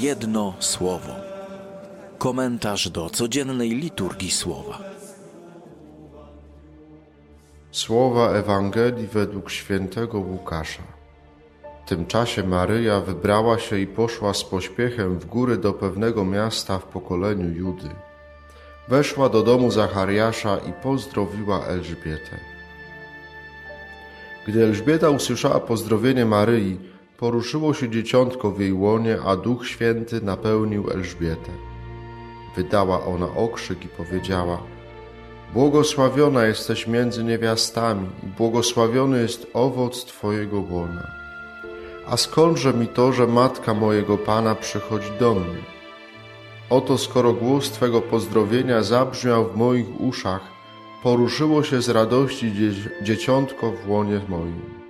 Jedno słowo. Komentarz do codziennej liturgii słowa. Słowa Ewangelii według świętego Łukasza. W tym czasie Maryja wybrała się i poszła z pośpiechem w góry do pewnego miasta w pokoleniu Judy. Weszła do domu Zachariasza i pozdrowiła Elżbietę. Gdy Elżbieta usłyszała pozdrowienie Maryi, poruszyło się dzieciątko w jej łonie, a Duch Święty napełnił Elżbietę. Wydała ona okrzyk i powiedziała: Błogosławiona jesteś między niewiastami, i błogosławiony jest owoc Twojego łona. A skądże mi to, że matka mojego Pana przychodzi do mnie? Oto skoro głos Twego pozdrowienia zabrzmiał w moich uszach, poruszyło się z radości dzieciątko w łonie moim.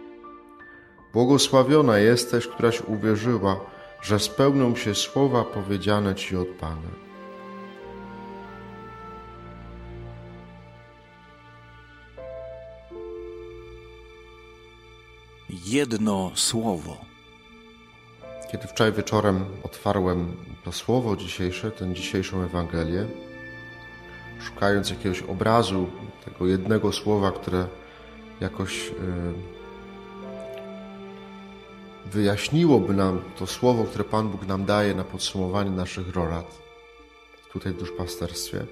Błogosławiona jesteś, któraś uwierzyła, że spełnią się słowa powiedziane Ci od Pana. Jedno słowo. Kiedy wczoraj wieczorem otwarłem to słowo dzisiejsze, tę dzisiejszą Ewangelię, szukając jakiegoś obrazu, tego jednego słowa, które jakoś. Yy, wyjaśniłoby nam to słowo, które Pan Bóg nam daje na podsumowanie naszych rorad tutaj w duszpasterstwie,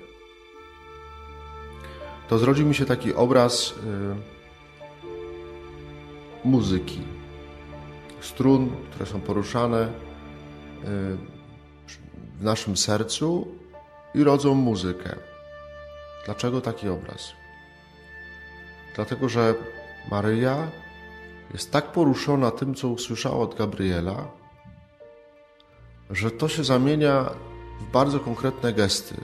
to zrodził mi się taki obraz y, muzyki, strun, które są poruszane y, w naszym sercu i rodzą muzykę. Dlaczego taki obraz? Dlatego, że Maryja jest tak poruszona tym, co usłyszała od Gabriela, że to się zamienia w bardzo konkretne gesty.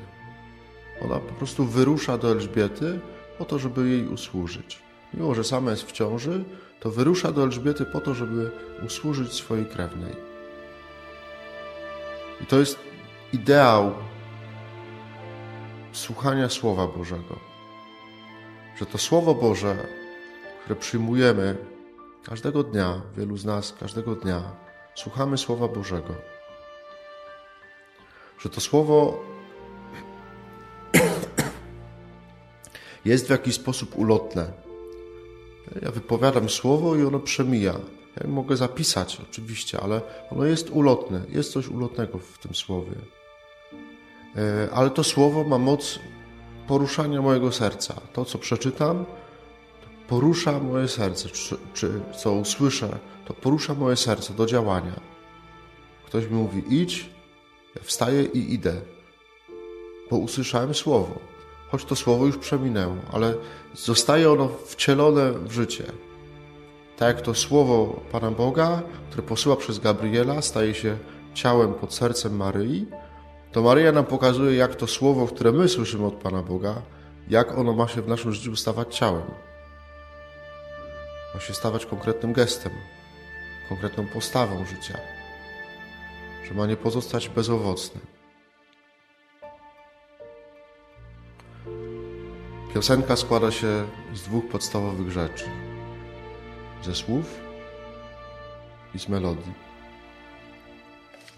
Ona po prostu wyrusza do Elżbiety po to, żeby jej usłużyć. Mimo, że sama jest w ciąży, to wyrusza do Elżbiety po to, żeby usłużyć swojej krewnej. I to jest ideał słuchania Słowa Bożego. Że to Słowo Boże, które przyjmujemy Każdego dnia, wielu z nas, każdego dnia słuchamy Słowa Bożego. Że to Słowo jest w jakiś sposób ulotne. Ja wypowiadam Słowo i ono przemija. Ja mogę zapisać oczywiście, ale ono jest ulotne. Jest coś ulotnego w tym Słowie. E, ale to Słowo ma moc poruszania mojego serca. To, co przeczytam, porusza moje serce, czy, czy co usłyszę, to porusza moje serce do działania. Ktoś mi mówi idź, ja wstaję i idę, bo usłyszałem słowo. Choć to słowo już przeminęło, ale zostaje ono wcielone w życie. Tak jak to słowo Pana Boga, które posyła przez Gabriela, staje się ciałem pod sercem Maryi, to Maryja nam pokazuje, jak to słowo, które my słyszymy od Pana Boga, jak ono ma się w naszym życiu stawać ciałem ma się stawać konkretnym gestem, konkretną postawą życia, że ma nie pozostać bezowocny. Piosenka składa się z dwóch podstawowych rzeczy: ze słów i z melodii.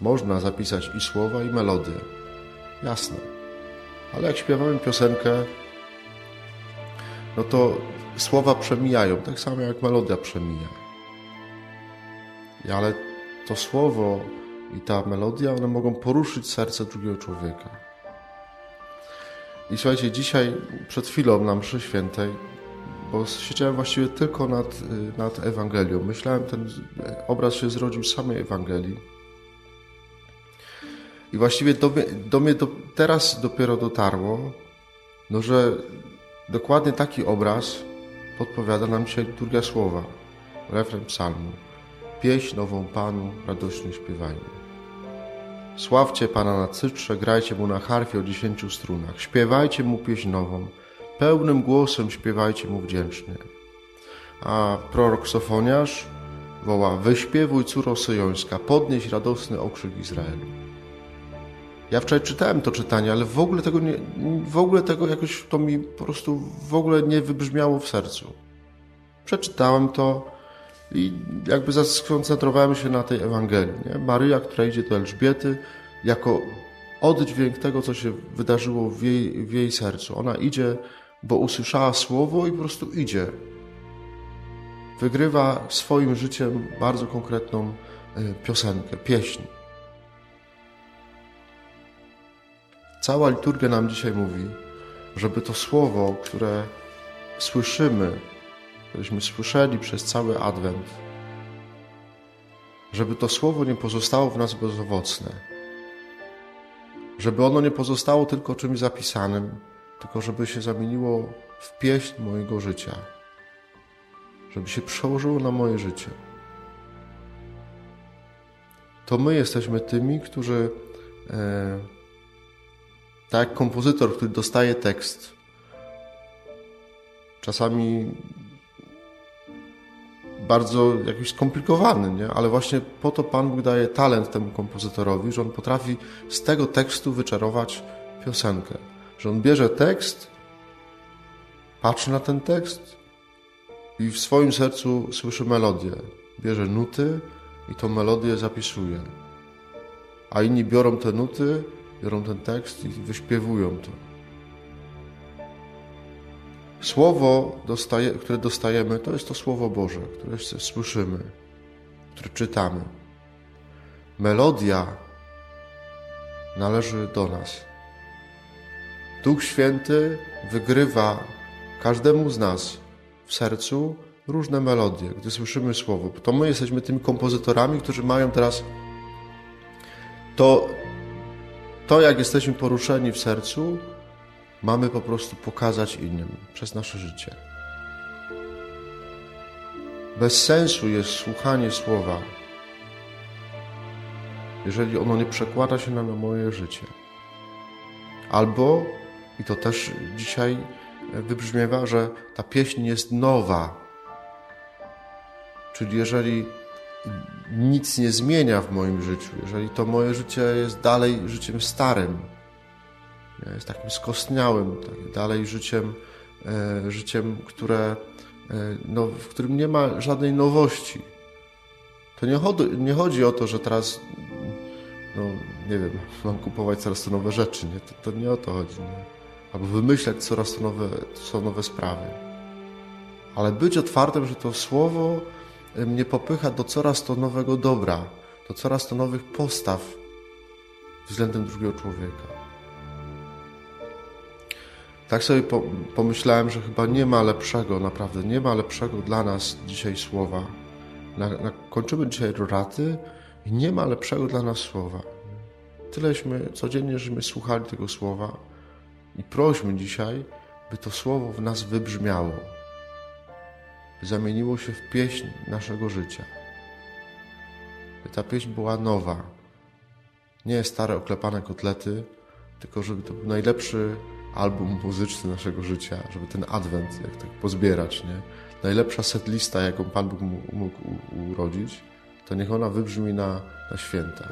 Można zapisać i słowa, i melodię. Jasne. Ale jak śpiewamy piosenkę, no to słowa przemijają, tak samo jak melodia przemija. Ale to słowo i ta melodia, one mogą poruszyć serce drugiego człowieka. I słuchajcie, dzisiaj przed chwilą na mszy świętej, bo siedziałem właściwie tylko nad, nad Ewangelią. Myślałem, ten obraz się zrodził z samej Ewangelii. I właściwie do mnie, do mnie do, teraz dopiero dotarło, no, że dokładnie taki obraz podpowiada nam dzisiaj liturgia słowa, refren psalmu. Pieśń nową Panu, radośnie śpiewajmy. Sławcie Pana na cytrze, grajcie Mu na harfie o dziesięciu strunach. Śpiewajcie Mu pieśń nową, pełnym głosem śpiewajcie Mu wdzięcznie. A prorok Sofoniarz woła, wyśpiewuj córo syjońska, podnieś radosny okrzyk Izraelu. Ja wczoraj czytałem to czytanie, ale w ogóle tego, nie, w ogóle tego jakoś to mi po prostu w ogóle nie wybrzmiało w sercu. Przeczytałem to I jakby skoncentrowałem się na tej Ewangelii. Nie? Maryja, która idzie do Elżbiety, jako oddźwięk tego, co się wydarzyło w jej, w jej sercu. Ona idzie, bo usłyszała słowo i po prostu idzie. Wygrywa swoim życiem bardzo konkretną e, piosenkę, pieśń. Cała liturgia nam dzisiaj mówi, żeby to słowo, które słyszymy, któreśmy słyszeli przez cały Adwent, żeby to słowo nie pozostało w nas bezowocne, żeby ono nie pozostało tylko czymś zapisanym, tylko żeby się zamieniło w pieśń mojego życia, żeby się przełożyło na moje życie. To my jesteśmy tymi, którzy e, tak jak kompozytor, który dostaje tekst, czasami bardzo jakiś skomplikowany, nie? ale właśnie po to Pan Bóg daje talent temu kompozytorowi, że on potrafi z tego tekstu wyczarować piosenkę. Że on bierze tekst, patrzy na ten tekst i w swoim sercu słyszy melodię. Bierze nuty i tą melodię zapisuje. A inni biorą te nuty biorą ten tekst i wyśpiewują to. Słowo, dostaje, które dostajemy, to jest to Słowo Boże, które słyszymy, które czytamy. Melodia należy do nas. Duch Święty wygrywa każdemu z nas w sercu różne melodie, gdy słyszymy Słowo. To my jesteśmy tymi kompozytorami, którzy mają teraz to to, jak jesteśmy poruszeni w sercu, mamy po prostu pokazać innym przez nasze życie. Bez sensu jest słuchanie słowa, jeżeli ono nie przekłada się na moje życie. Albo, i to też dzisiaj wybrzmiewa, że ta pieśń jest nowa. Czyli jeżeli nic nie zmienia w moim życiu, jeżeli to moje życie jest dalej życiem starym, jest takim skostniałym, tak, dalej życiem, e, życiem, które, e, no, w którym nie ma żadnej nowości. To nie chodzi, nie chodzi o to, że teraz, no nie wiem, mam kupować coraz to nowe rzeczy, nie? To, to nie o to chodzi. Nie? Albo wymyślać coraz to nowe, co nowe sprawy. Ale być otwartym, że to słowo mnie popycha do coraz to nowego dobra, do coraz to nowych postaw względem drugiego człowieka. Tak sobie pomyślałem, że chyba nie ma lepszego, naprawdę nie ma lepszego dla nas dzisiaj słowa. Na, na, kończymy dzisiaj roraty i nie ma lepszego dla nas słowa. Tyleśmy codziennie, żeśmy słuchali tego słowa i prośmy dzisiaj, by to słowo w nas wybrzmiało zamieniło się w pieśń naszego życia. Ta pieśń była nowa. Nie stare oklepane kotlety, tylko żeby to był najlepszy album muzyczny naszego życia, żeby ten adwent, jak tak pozbierać, nie? Najlepsza setlista, jaką Pan Bóg mógł urodzić, to niech ona wybrzmi na, na święta.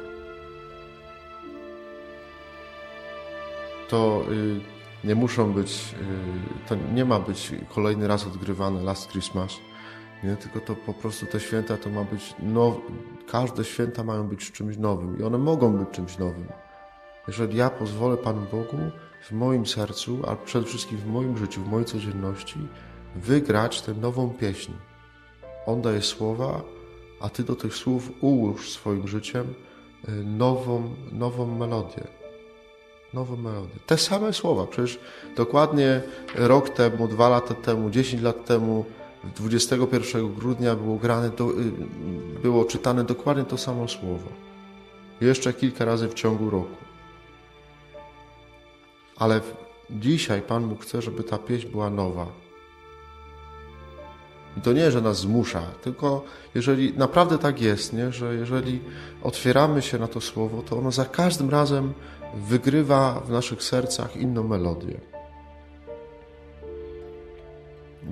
To y, nie muszą być, y, to nie ma być kolejny raz odgrywane Last Christmas, nie? tylko to po prostu te święta to ma być, now, każde święta mają być czymś nowym i one mogą być czymś nowym. Jeżeli ja pozwolę Panu Bogu w moim sercu, a przede wszystkim w moim życiu, w mojej codzienności, wygrać tę nową pieśń. On daje słowa, a Ty do tych słów ułóż swoim życiem y, nową, nową melodię nową melodię. Te same słowa, przecież dokładnie rok temu, dwa lata temu, dziesięć lat temu, 21 grudnia było grane, do, y, było czytane dokładnie to samo słowo. Jeszcze kilka razy w ciągu roku. Ale dzisiaj Pan Bóg chce, żeby ta pieśń była nowa. I to nie, że nas zmusza, tylko jeżeli naprawdę tak jest, nie? że jeżeli otwieramy się na to słowo, to ono za każdym razem wygrywa w naszych sercach inną melodię.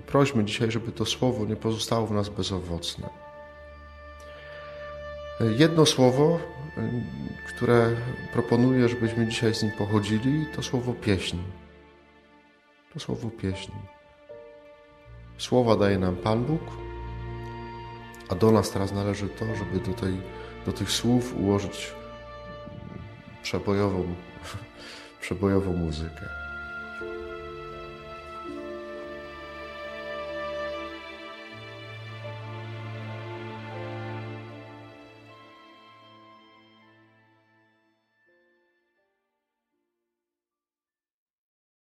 Prośmy dzisiaj, żeby to słowo nie pozostało w nas bezowocne. Jedno słowo, które proponuję, żebyśmy dzisiaj z nim pochodzili, to słowo pieśń. To słowo pieśń. Słowa daje nam Pan Bóg, A do nas teraz należy to, żeby do, tej, do tych słów ułożyć przebojową, przebojową muzykę.